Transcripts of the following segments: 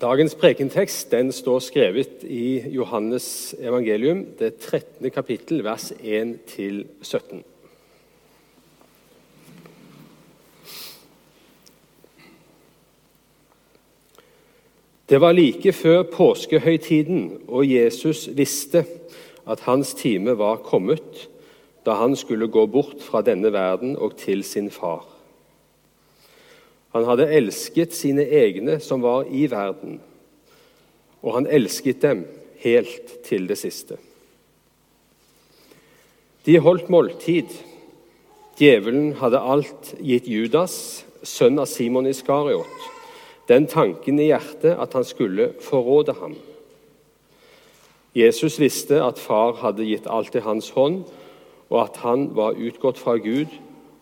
Dagens prekentekst den står skrevet i Johannes evangelium, det 13. kapittel, vers 1-17. Det var like før påskehøytiden, og Jesus visste at hans time var kommet, da han skulle gå bort fra denne verden og til sin far. Han hadde elsket sine egne som var i verden, og han elsket dem helt til det siste. De holdt måltid. Djevelen hadde alt gitt Judas, sønn av Simon Iskariot, den tanken i hjertet at han skulle forråde ham. Jesus visste at far hadde gitt alt i hans hånd, og at han var utgått fra Gud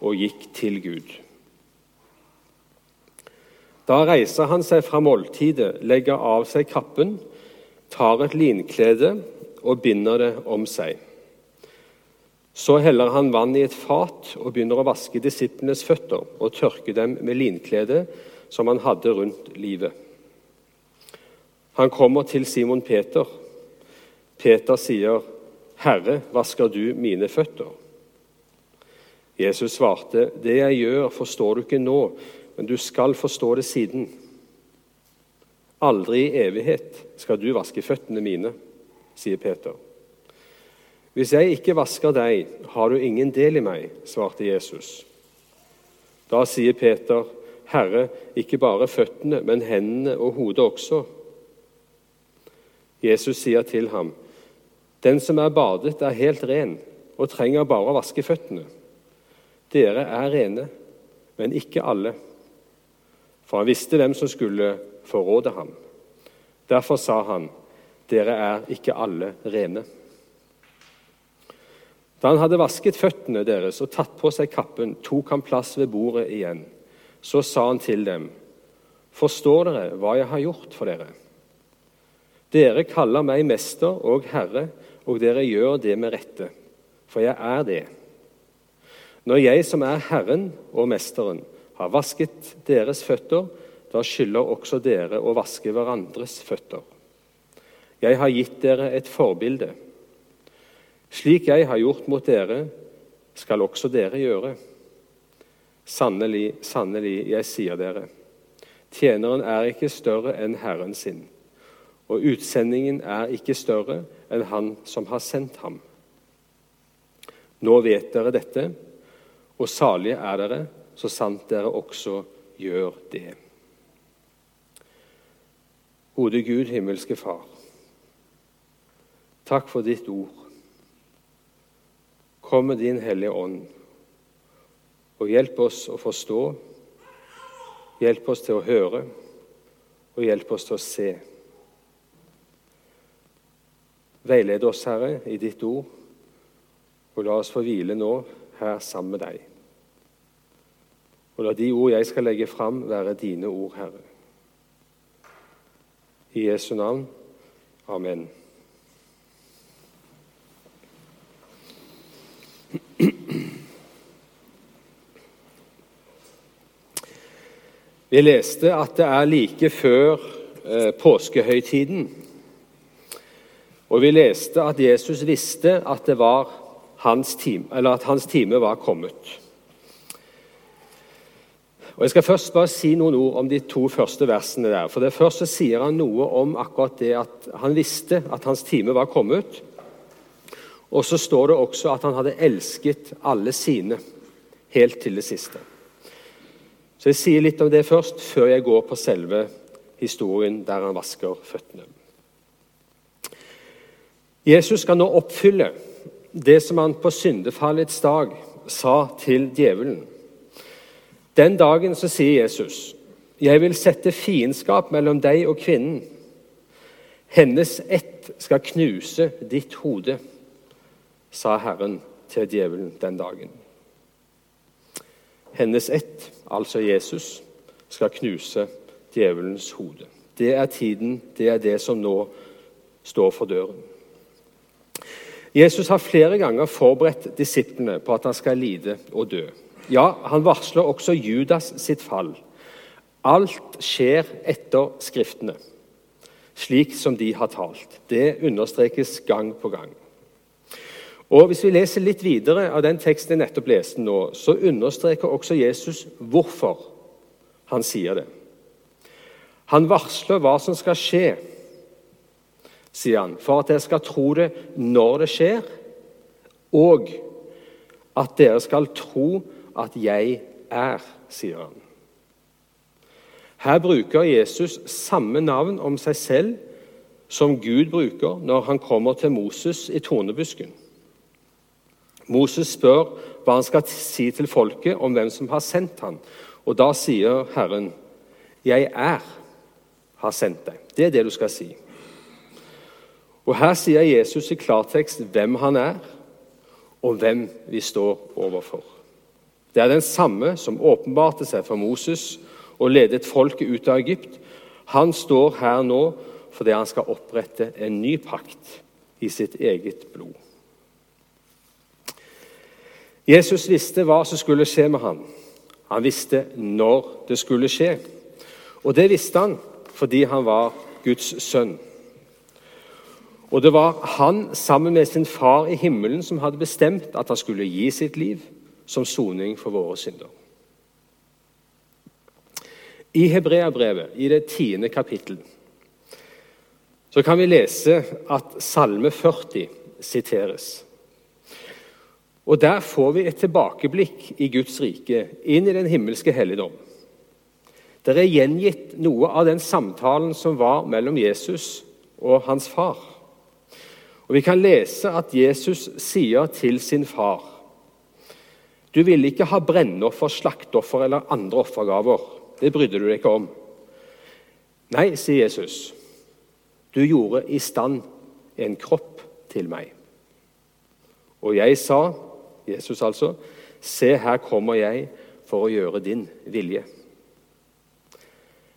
og gikk til Gud. Da reiser han seg fra måltidet, legger av seg kappen, tar et linklede og binder det om seg. Så heller han vann i et fat og begynner å vaske disiplenes føtter og tørke dem med linkledet som han hadde rundt livet. Han kommer til Simon Peter. Peter sier, 'Herre, vasker du mine føtter?' Jesus svarte, 'Det jeg gjør, forstår du ikke nå, men du skal forstå det siden. Aldri i evighet skal du vaske føttene mine, sier Peter. Hvis jeg ikke vasker deg, har du ingen del i meg, svarte Jesus. Da sier Peter, Herre, ikke bare føttene, men hendene og hodet også. Jesus sier til ham, Den som er badet, er helt ren og trenger bare å vaske føttene. Dere er rene, men ikke alle. For han visste hvem som skulle forråde ham. Derfor sa han, 'Dere er ikke alle rene'. Da han hadde vasket føttene deres og tatt på seg kappen, tok han plass ved bordet igjen. Så sa han til dem, 'Forstår dere hva jeg har gjort for dere?' Dere kaller meg mester og herre, og dere gjør det med rette, for jeg er det. Når jeg som er Herren og Mesteren, har vasket deres føtter, da skylder også dere å vaske hverandres føtter. Jeg har gitt dere et forbilde. Slik jeg har gjort mot dere, skal også dere gjøre. Sannelig, sannelig, jeg sier dere, tjeneren er ikke større enn Herren sin, og utsendingen er ikke større enn Han som har sendt ham. Nå vet dere dette, og salige er dere så sant dere også gjør det. Gode Gud, himmelske Far. Takk for ditt ord. Kom med din Hellige Ånd og hjelp oss å forstå, hjelp oss til å høre og hjelp oss til å se. Veiled oss, Herre, i ditt ord, og la oss få hvile nå her sammen med deg. Og la de ord jeg skal legge fram, være dine ord, Herre. I Jesu navn. Amen. Vi leste at det er like før eh, påskehøytiden. Og vi leste at Jesus visste at, hans time, at hans time var kommet. Og Jeg skal først bare si noen ord om de to første versene der. For det Først så sier han noe om akkurat det at han visste at hans time var kommet. Og så står det også at han hadde elsket alle sine helt til det siste. Så Jeg sier litt om det først, før jeg går på selve historien der han vasker føttene. Jesus skal nå oppfylle det som han på syndefallets dag sa til djevelen. Den dagen så sier Jesus, 'Jeg vil sette fiendskap mellom deg og kvinnen.' 'Hennes ett skal knuse ditt hode', sa Herren til djevelen den dagen. Hennes ett, altså Jesus, skal knuse djevelens hode. Det er tiden, det er det som nå står for døren. Jesus har flere ganger forberedt disiplene på at han skal lide og dø. Ja, han varsler også Judas sitt fall. Alt skjer etter Skriftene. slik som de har talt. Det understrekes gang på gang. Og Hvis vi leser litt videre av den teksten jeg nettopp leste nå, så understreker også Jesus hvorfor han sier det. Han varsler hva som skal skje, sier han, for at dere skal tro det når det skjer, og at dere skal tro at jeg er, sier han. Her bruker Jesus samme navn om seg selv som Gud bruker når han kommer til Moses i tornebusken. Moses spør hva han skal si til folket om hvem som har sendt ham. Og da sier Herren, 'Jeg er har sendt deg'. Det er det du skal si. Og Her sier Jesus i klartekst hvem han er, og hvem vi står overfor. Det er den samme som åpenbarte seg for Moses og ledet folket ut av Egypt. Han står her nå fordi han skal opprette en ny pakt i sitt eget blod. Jesus visste hva som skulle skje med ham. Han visste når det skulle skje. Og det visste han fordi han var Guds sønn. Og det var han sammen med sin far i himmelen som hadde bestemt at han skulle gi sitt liv som soning for våre synder. I Hebreabrevet, i det tiende kapittel, så kan vi lese at Salme 40 siteres. Og Der får vi et tilbakeblikk i Guds rike, inn i den himmelske helligdom. Der er gjengitt noe av den samtalen som var mellom Jesus og hans far. Og Vi kan lese at Jesus sier til sin far Du ville ikke ha brennoffer, slakteoffer eller andre offergaver. Det brydde du deg ikke om. Nei, sier Jesus. Du gjorde i stand en kropp til meg. Og jeg sa Jesus altså, 'Se, her kommer jeg for å gjøre din vilje'.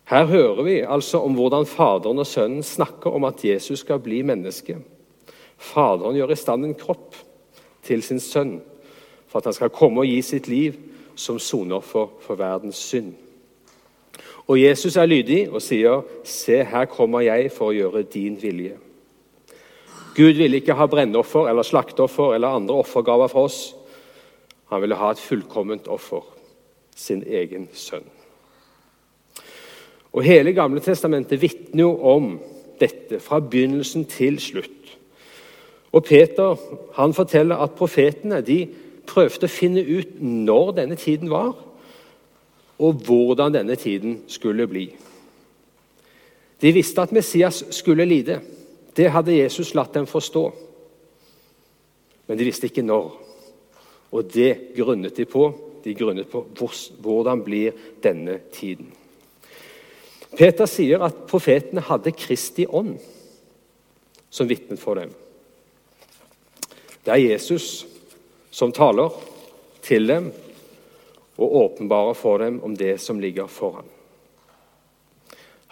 Her hører vi altså om hvordan Faderen og Sønnen snakker om at Jesus skal bli menneske. Faderen gjør i stand en kropp til sin sønn for at han skal komme og gi sitt liv som sonoffer for verdens synd. Og Jesus er lydig og sier, 'Se, her kommer jeg for å gjøre din vilje'. Gud ville ikke ha brennoffer eller slakteoffer eller andre offergaver for oss. Han ville ha et fullkomment offer, sin egen sønn. Og Hele Gamle Testamentet vitner jo om dette fra begynnelsen til slutt. Og Peter han forteller at profetene de prøvde å finne ut når denne tiden var, og hvordan denne tiden skulle bli. De visste at Messias skulle lide. Det hadde Jesus latt dem forstå. Men de visste ikke når. Og det grunnet de på. De grunnet på hvordan blir denne tiden. Peter sier at profetene hadde Kristi ånd som vitne for dem. Det er Jesus som taler til dem og åpenbarer for dem om det som ligger foran.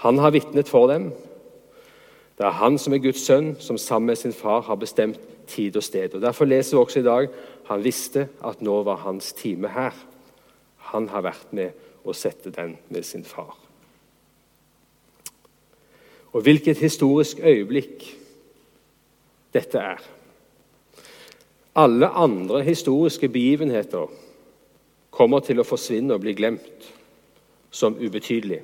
Han har vitnet for dem. Det er han som er Guds sønn, som sammen med sin far har bestemt tid og sted. Og Derfor leser vi også i dag han visste at nå var hans time her. Han har vært med å sette den med sin far. Og hvilket historisk øyeblikk dette er. Alle andre historiske begivenheter kommer til å forsvinne og bli glemt som ubetydelig.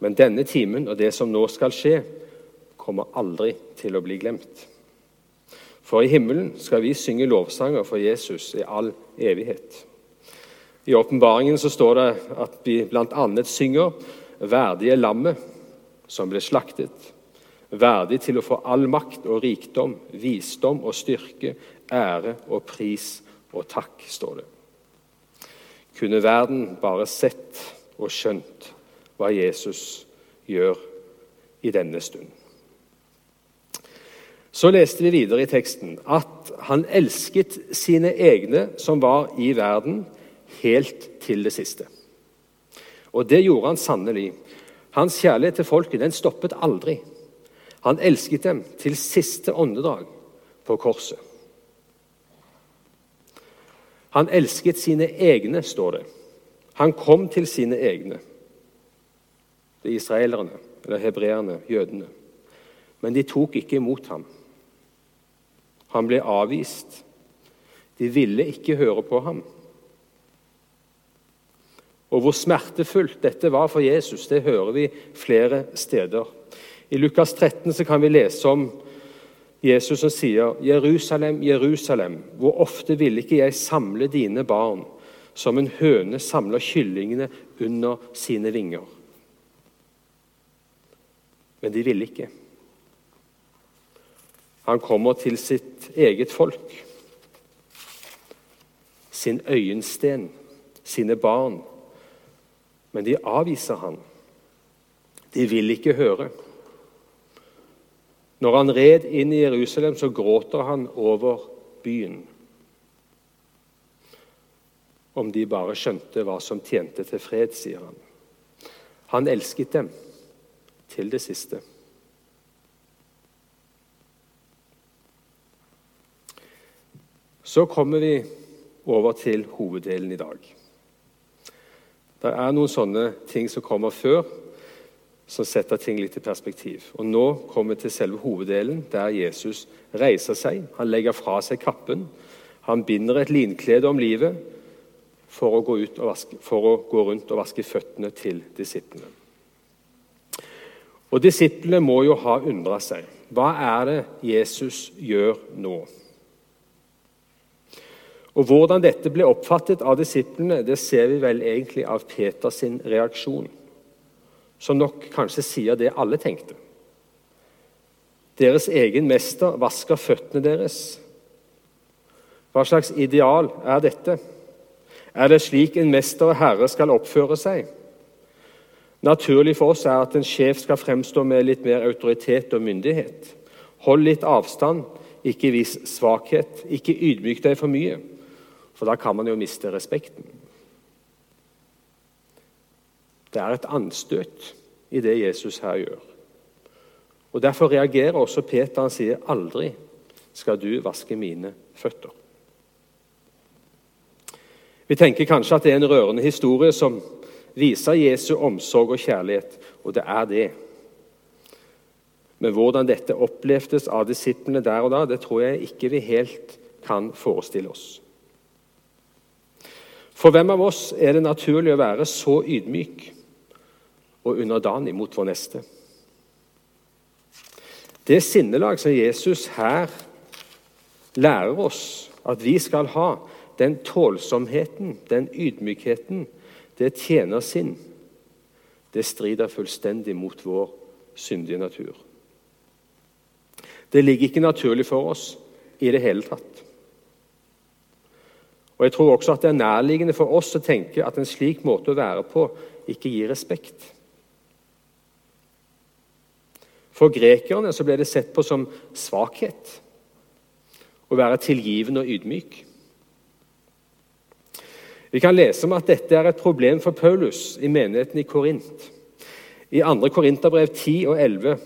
Men denne timen og det som nå skal skje, kommer aldri til å bli glemt. For i himmelen skal vi synge lovsanger for Jesus i all evighet. I åpenbaringen står det at vi bl.a. synger 'Verdige lammet som ble slaktet', verdig til å få all makt og rikdom, visdom og styrke, ære og pris og takk, står det. Kunne verden bare sett og skjønt hva Jesus gjør i denne stund. Så leste vi videre i teksten at han elsket sine egne som var i verden, helt til det siste. Og det gjorde han sannelig. Hans kjærlighet til folket den stoppet aldri. Han elsket dem til siste åndedag på korset. Han elsket sine egne, står det. Han kom til sine egne. det er israelerne, eller hebreerne, jødene. Men de tok ikke imot ham. Han ble avvist. De ville ikke høre på ham. Og hvor smertefullt dette var for Jesus, det hører vi flere steder. I Lukas 13 så kan vi lese om Jesus som sier, 'Jerusalem, Jerusalem, hvor ofte ville ikke jeg samle dine barn' 'som en høne samler kyllingene under sine vinger'. Men de ville ikke. Han kommer til sitt eget folk, sin øyensten, sine barn. Men de avviser han. De vil ikke høre. Når han red inn i Jerusalem, så gråter han over byen. Om de bare skjønte hva som tjente til fred, sier han. Han elsket dem til det siste. Så kommer vi over til hoveddelen i dag. Det er noen sånne ting som kommer før, som setter ting litt i perspektiv. Og Nå kommer vi til selve hoveddelen, der Jesus reiser seg. Han legger fra seg kappen. Han binder et linklede om livet for å gå, vaske, for å gå rundt og vaske føttene til disiplene. Og Disiplene må jo ha undra seg. Hva er det Jesus gjør nå? Og Hvordan dette ble oppfattet av disiplene, det ser vi vel egentlig av Peters reaksjon, som nok kanskje sier det alle tenkte. Deres egen mester vasker føttene deres. Hva slags ideal er dette? Er det slik en mester og herre skal oppføre seg? Naturlig for oss er at en sjef skal fremstå med litt mer autoritet og myndighet. Hold litt avstand, ikke vis svakhet, ikke ydmyk deg for mye. For da kan man jo miste respekten. Det er et anstøt i det Jesus her gjør. Og Derfor reagerer også Peter. Han sier, 'Aldri skal du vaske mine føtter'. Vi tenker kanskje at det er en rørende historie som viser Jesu omsorg og kjærlighet, og det er det. Men hvordan dette opplevdes av disiplene der og da, det tror jeg ikke vi helt kan forestille oss. For hvem av oss er det naturlig å være så ydmyk og underdanig mot vår neste? Det sinnelag som Jesus her lærer oss at vi skal ha, den tålsomheten, den ydmykheten, det tjener sin, det strider fullstendig mot vår syndige natur. Det ligger ikke naturlig for oss i det hele tatt. Og Jeg tror også at det er nærliggende for oss å tenke at en slik måte å være på ikke gir respekt. For grekerne så ble det sett på som svakhet å være tilgivende og ydmyk. Vi kan lese om at dette er et problem for Paulus i menigheten i Korint. I 2. Korinterbrev 10 og 11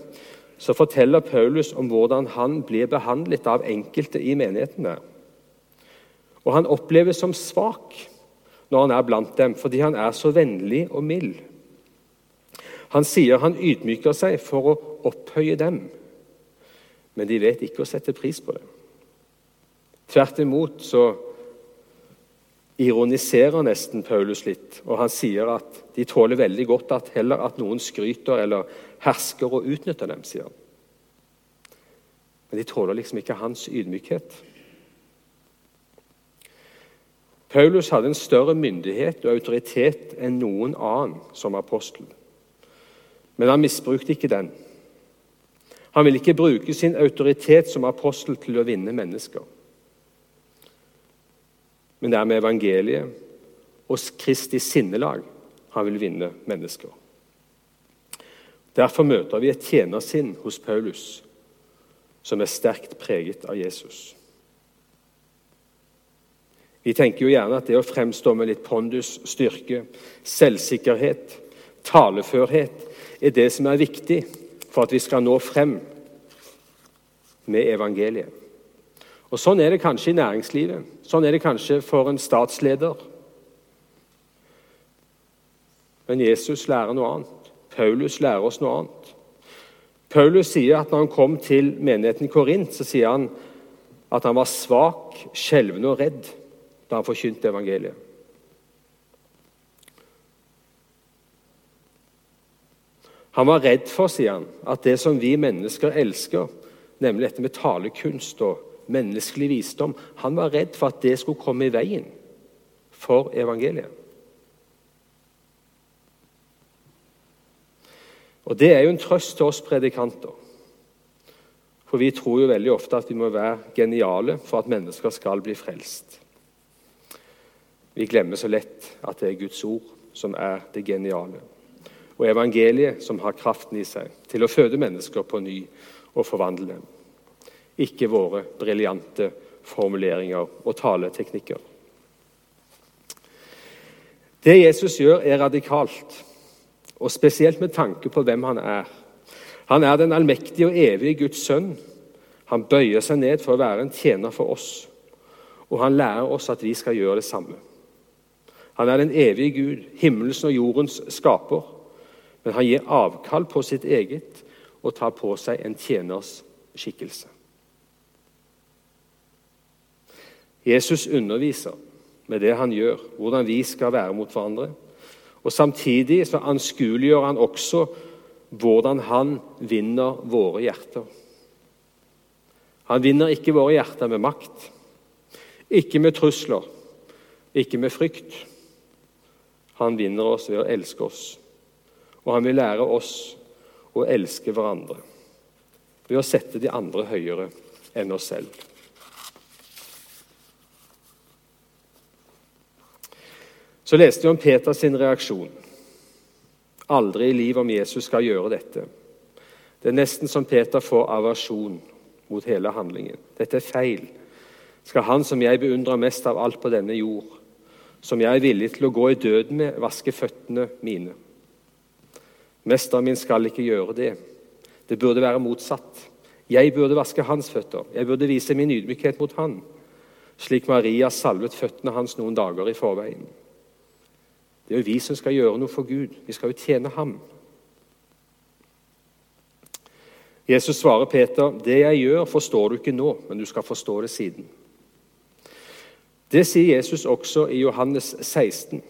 så forteller Paulus om hvordan han blir behandlet av enkelte i menighetene. Og han oppleves som svak når han er blant dem, fordi han er så vennlig og mild. Han sier han ydmyker seg for å opphøye dem, men de vet ikke å sette pris på det. Tvert imot så ironiserer nesten Paulus litt, og han sier at de tåler veldig godt at heller at noen skryter eller hersker og utnytter dem, sier han. Men de tåler liksom ikke hans ydmykhet. Paulus hadde en større myndighet og autoritet enn noen annen som apostel. Men han misbrukte ikke den. Han ville ikke bruke sin autoritet som apostel til å vinne mennesker. Men det er med evangeliet og Kristi sinnelag han vil vinne mennesker. Derfor møter vi et tjenersinn hos Paulus som er sterkt preget av Jesus. Vi tenker jo gjerne at det å fremstå med litt pondus, styrke, selvsikkerhet, taleførhet er det som er viktig for at vi skal nå frem med evangeliet. Og Sånn er det kanskje i næringslivet. Sånn er det kanskje for en statsleder. Men Jesus lærer noe annet. Paulus lærer oss noe annet. Paulus sier at når han kom til menigheten i Korint, så sier han at han var svak, skjelven og redd da han forkynte evangeliet. Han var redd for, sier han, at det som vi mennesker elsker, nemlig dette med talekunst og menneskelig visdom Han var redd for at det skulle komme i veien for evangeliet. Og Det er jo en trøst til oss predikanter. For vi tror jo veldig ofte at vi må være geniale for at mennesker skal bli frelst. Vi glemmer så lett at det er Guds ord som er det geniale. Og evangeliet som har kraften i seg til å føde mennesker på ny og forvandle dem. Ikke våre briljante formuleringer og taleteknikker. Det Jesus gjør, er radikalt og spesielt med tanke på hvem han er. Han er den allmektige og evige Guds sønn. Han bøyer seg ned for å være en tjener for oss, og han lærer oss at vi skal gjøre det samme. Han er den evige Gud, himmelens og jordens skaper, men han gir avkall på sitt eget og tar på seg en tjeners skikkelse. Jesus underviser med det han gjør, hvordan vi skal være mot hverandre. Og Samtidig så anskueliggjør han også hvordan han vinner våre hjerter. Han vinner ikke våre hjerter med makt, ikke med trusler, ikke med frykt. Han vinner oss ved å elske oss, og han vil lære oss å elske hverandre ved å sette de andre høyere enn oss selv. Så leste vi om Peters reaksjon. Aldri i livet om Jesus skal gjøre dette. Det er nesten som Peter får aversjon mot hele handlingen. Dette er feil. Skal han som jeg beundrer mest av alt på denne jord, som jeg er villig til å gå i døden med, vaske føttene mine? Mesteren min skal ikke gjøre det. Det burde være motsatt. Jeg burde vaske hans føtter. Jeg burde vise min ydmykhet mot han, slik Maria salvet føttene hans noen dager i forveien. Det er jo vi som skal gjøre noe for Gud. Vi skal jo tjene ham. Jesus svarer Peter, 'Det jeg gjør, forstår du ikke nå, men du skal forstå det siden.' Det sier Jesus også i Johannes 16.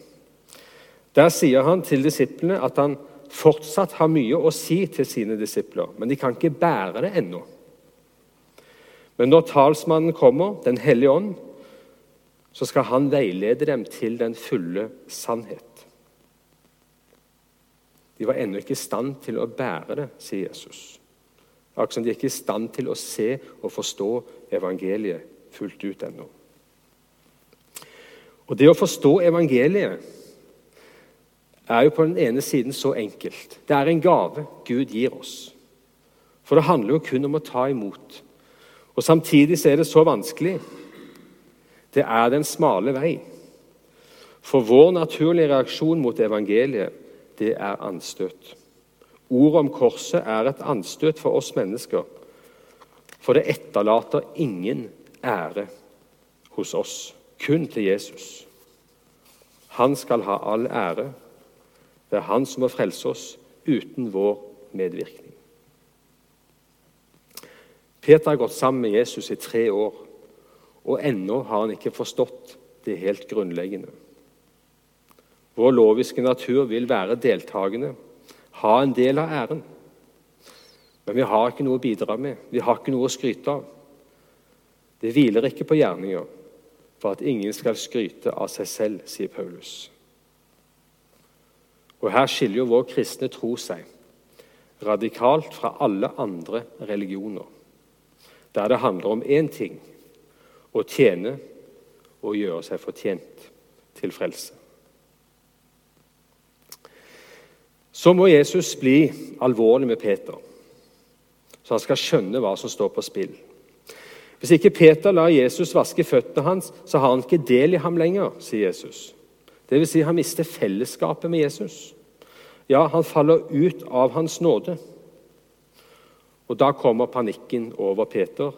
Der sier han til disiplene at han fortsatt har mye å si til sine disipler, men de kan ikke bære det ennå. Men når talsmannen kommer, Den hellige ånd, så skal han veilede dem til den fulle sannhet. De var ennå ikke i stand til å bære det, sier Jesus. Akkurat som de er ikke i stand til å se og forstå evangeliet fullt ut ennå. Og Det å forstå evangeliet er jo på den ene siden så enkelt. Det er en gave Gud gir oss. For det handler jo kun om å ta imot. Og Samtidig så er det så vanskelig. Det er den smale vei. For vår naturlige reaksjon mot evangeliet det er anstøt. Ordet om korset er et anstøt for oss mennesker, for det etterlater ingen ære hos oss, kun til Jesus. Han skal ha all ære. Det er han som må frelse oss uten vår medvirkning. Peter har gått sammen med Jesus i tre år, og ennå har han ikke forstått det helt grunnleggende. Vår loviske natur vil være deltakende, ha en del av æren. Men vi har ikke noe å bidra med, vi har ikke noe å skryte av. Det hviler ikke på gjerninger for at ingen skal skryte av seg selv, sier Paulus. Og Her skiller jo vår kristne tro seg radikalt fra alle andre religioner, der det handler om én ting å tjene og gjøre seg fortjent til frelse. Så må Jesus bli alvorlig med Peter, så han skal skjønne hva som står på spill. Hvis ikke Peter lar Jesus vaske føttene hans, så har han ikke del i ham lenger, sier Jesus. Vil si, han mister fellesskapet med Jesus. Ja, han faller ut av hans nåde. Og Da kommer panikken over Peter.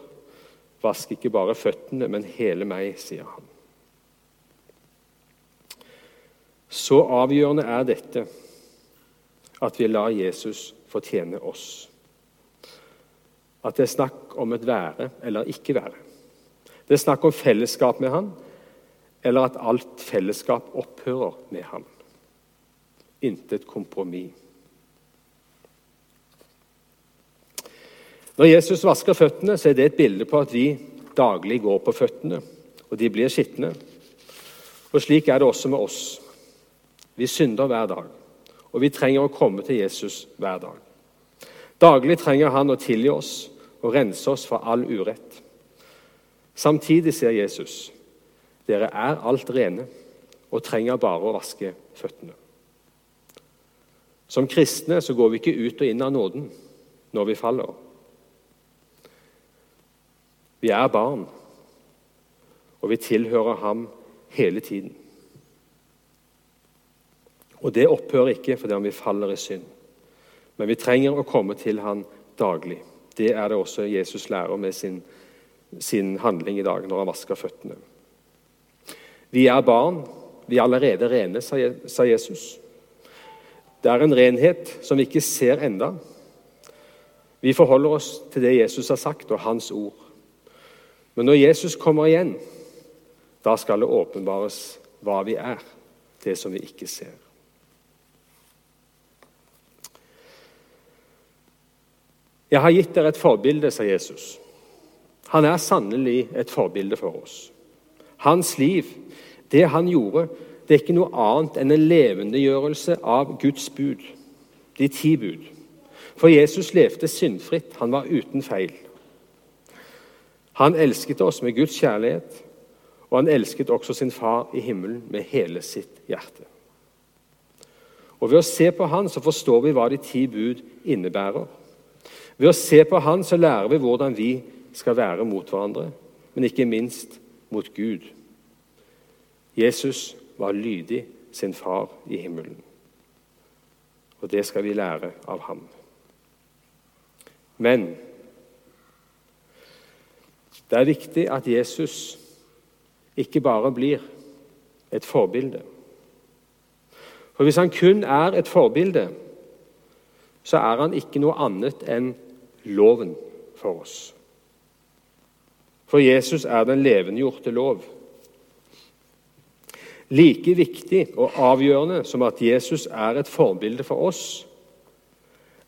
Vask ikke bare føttene, men hele meg, sier han. Så avgjørende er dette at vi lar Jesus fortjene oss. At det er snakk om et være eller ikke være. Det er snakk om fellesskap med han, eller at alt fellesskap opphører med ham. Intet kompromiss. Når Jesus vasker føttene, så er det et bilde på at vi daglig går på føttene, og de blir skitne. Og Slik er det også med oss. Vi synder hver dag, og vi trenger å komme til Jesus hver dag. Daglig trenger han å tilgi oss og rense oss for all urett. Samtidig sier Jesus, dere er alt rene og trenger bare å vaske føttene. Som kristne så går vi ikke ut og inn av nåden når vi faller. Vi er barn, og vi tilhører ham hele tiden. Og det opphører ikke fordi om vi faller i synd. Men vi trenger å komme til ham daglig. Det er det også Jesus lærer med sin, sin handling i dag når han vasker føttene. Vi er barn. Vi er allerede rene, sa Jesus. Det er en renhet som vi ikke ser enda. Vi forholder oss til det Jesus har sagt, og hans ord. Men når Jesus kommer igjen, da skal det åpenbares hva vi er, det som vi ikke ser. Jeg har gitt dere et forbilde, sa Jesus. Han er sannelig et forbilde for oss. Hans liv, det han gjorde, det er ikke noe annet enn en levendegjørelse av Guds bud, de ti bud. For Jesus levde syndfritt, han var uten feil. Han elsket oss med Guds kjærlighet, og han elsket også sin far i himmelen med hele sitt hjerte. Og Ved å se på han så forstår vi hva de ti bud innebærer. Ved å se på han så lærer vi hvordan vi skal være mot hverandre, men ikke minst mot Gud. Jesus var lydig sin far i himmelen. Og det skal vi lære av ham. Men det er viktig at Jesus ikke bare blir et forbilde. For Hvis han kun er et forbilde, så er han ikke noe annet enn loven for oss. For Jesus er den levendegjorte lov. Like viktig og avgjørende som at Jesus er et forbilde for oss,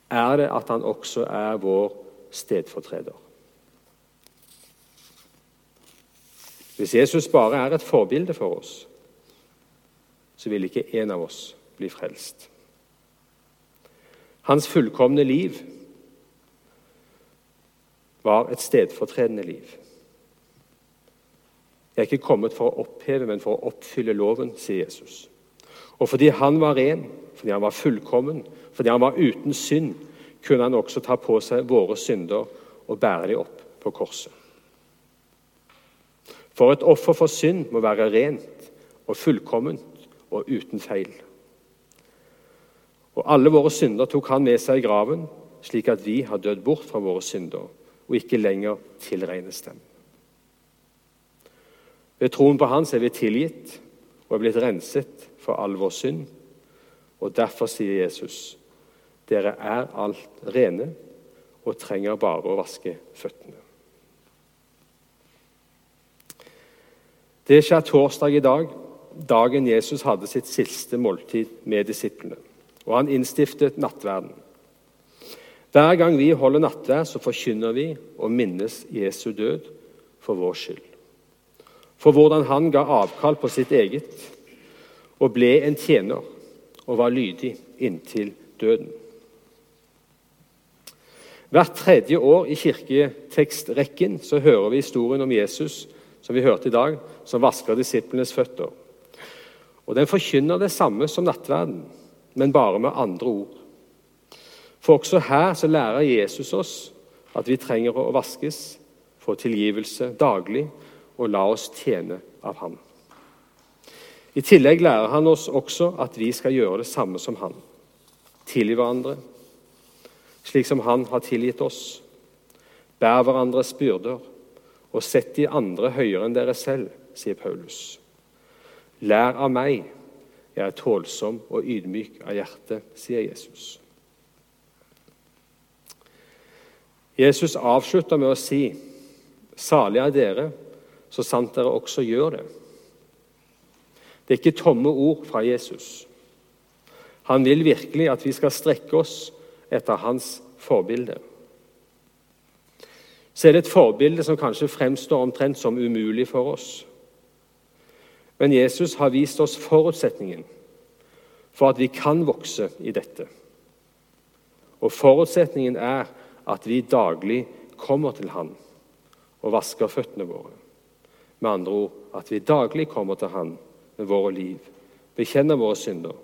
er det at han også er vår stedfortreder. Hvis Jesus bare er et forbilde for oss, så vil ikke en av oss bli frelst. Hans fullkomne liv var et stedfortredende liv. Jeg er ikke kommet for å oppheve, men for å oppfylle loven, sier Jesus. Og fordi han var ren, fordi han var fullkommen, fordi han var uten synd, kunne han også ta på seg våre synder og bære dem opp på korset. For et offer for synd må være rent og fullkomment og uten feil. Og alle våre synder tok han med seg i graven, slik at vi har dødd bort fra våre synder og ikke lenger tilregnes dem. Ved troen på Hans er vi tilgitt og er blitt renset for all vår synd. Og Derfor sier Jesus, dere er alt rene og trenger bare å vaske føttene. Det skjer torsdag i dag, dagen Jesus hadde sitt siste måltid med disiplene. Og han innstiftet nattverden. Hver gang vi holder nattverd, så forkynner vi og minnes Jesu død for vår skyld. For hvordan han ga avkall på sitt eget og ble en tjener og var lydig inntil døden. Hvert tredje år i kirketekstrekken så hører vi historien om Jesus som vi hørte i dag, som vasker disiplenes føtter. Og Den forkynner det samme som nattverden, men bare med andre ord. For også her så lærer Jesus oss at vi trenger å vaskes, få tilgivelse daglig og la oss tjene av han. I tillegg lærer han oss også at vi skal gjøre det samme som han. Tilgi hverandre, slik som han har tilgitt oss. Bær hverandres byrder, og sett de andre høyere enn dere selv, sier Paulus. Lær av meg, jeg er tålsom og ydmyk av hjerte, sier Jesus. Jesus avslutter med å si, salig er dere så sant dere også gjør det'. Det er ikke tomme ord fra Jesus. Han vil virkelig at vi skal strekke oss etter hans forbilde. Så er det et forbilde som kanskje fremstår omtrent som umulig for oss. Men Jesus har vist oss forutsetningen for at vi kan vokse i dette. Og forutsetningen er at vi daglig kommer til Han og vasker føttene våre. Med andre ord at vi daglig kommer til Han med våre liv, bekjenner våre synder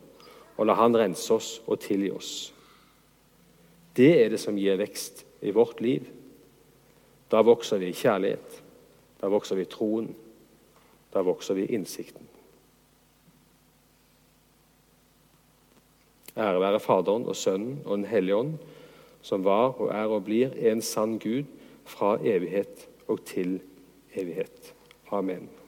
og lar Han rense oss og tilgi oss. Det er det som gir vekst i vårt liv. Da vokser vi i kjærlighet, da vokser vi i troen, da vokser vi i innsikten. Ære være Faderen og Sønnen og Den hellige ånd, som var og er og blir en sann Gud fra evighet og til evighet. Amen.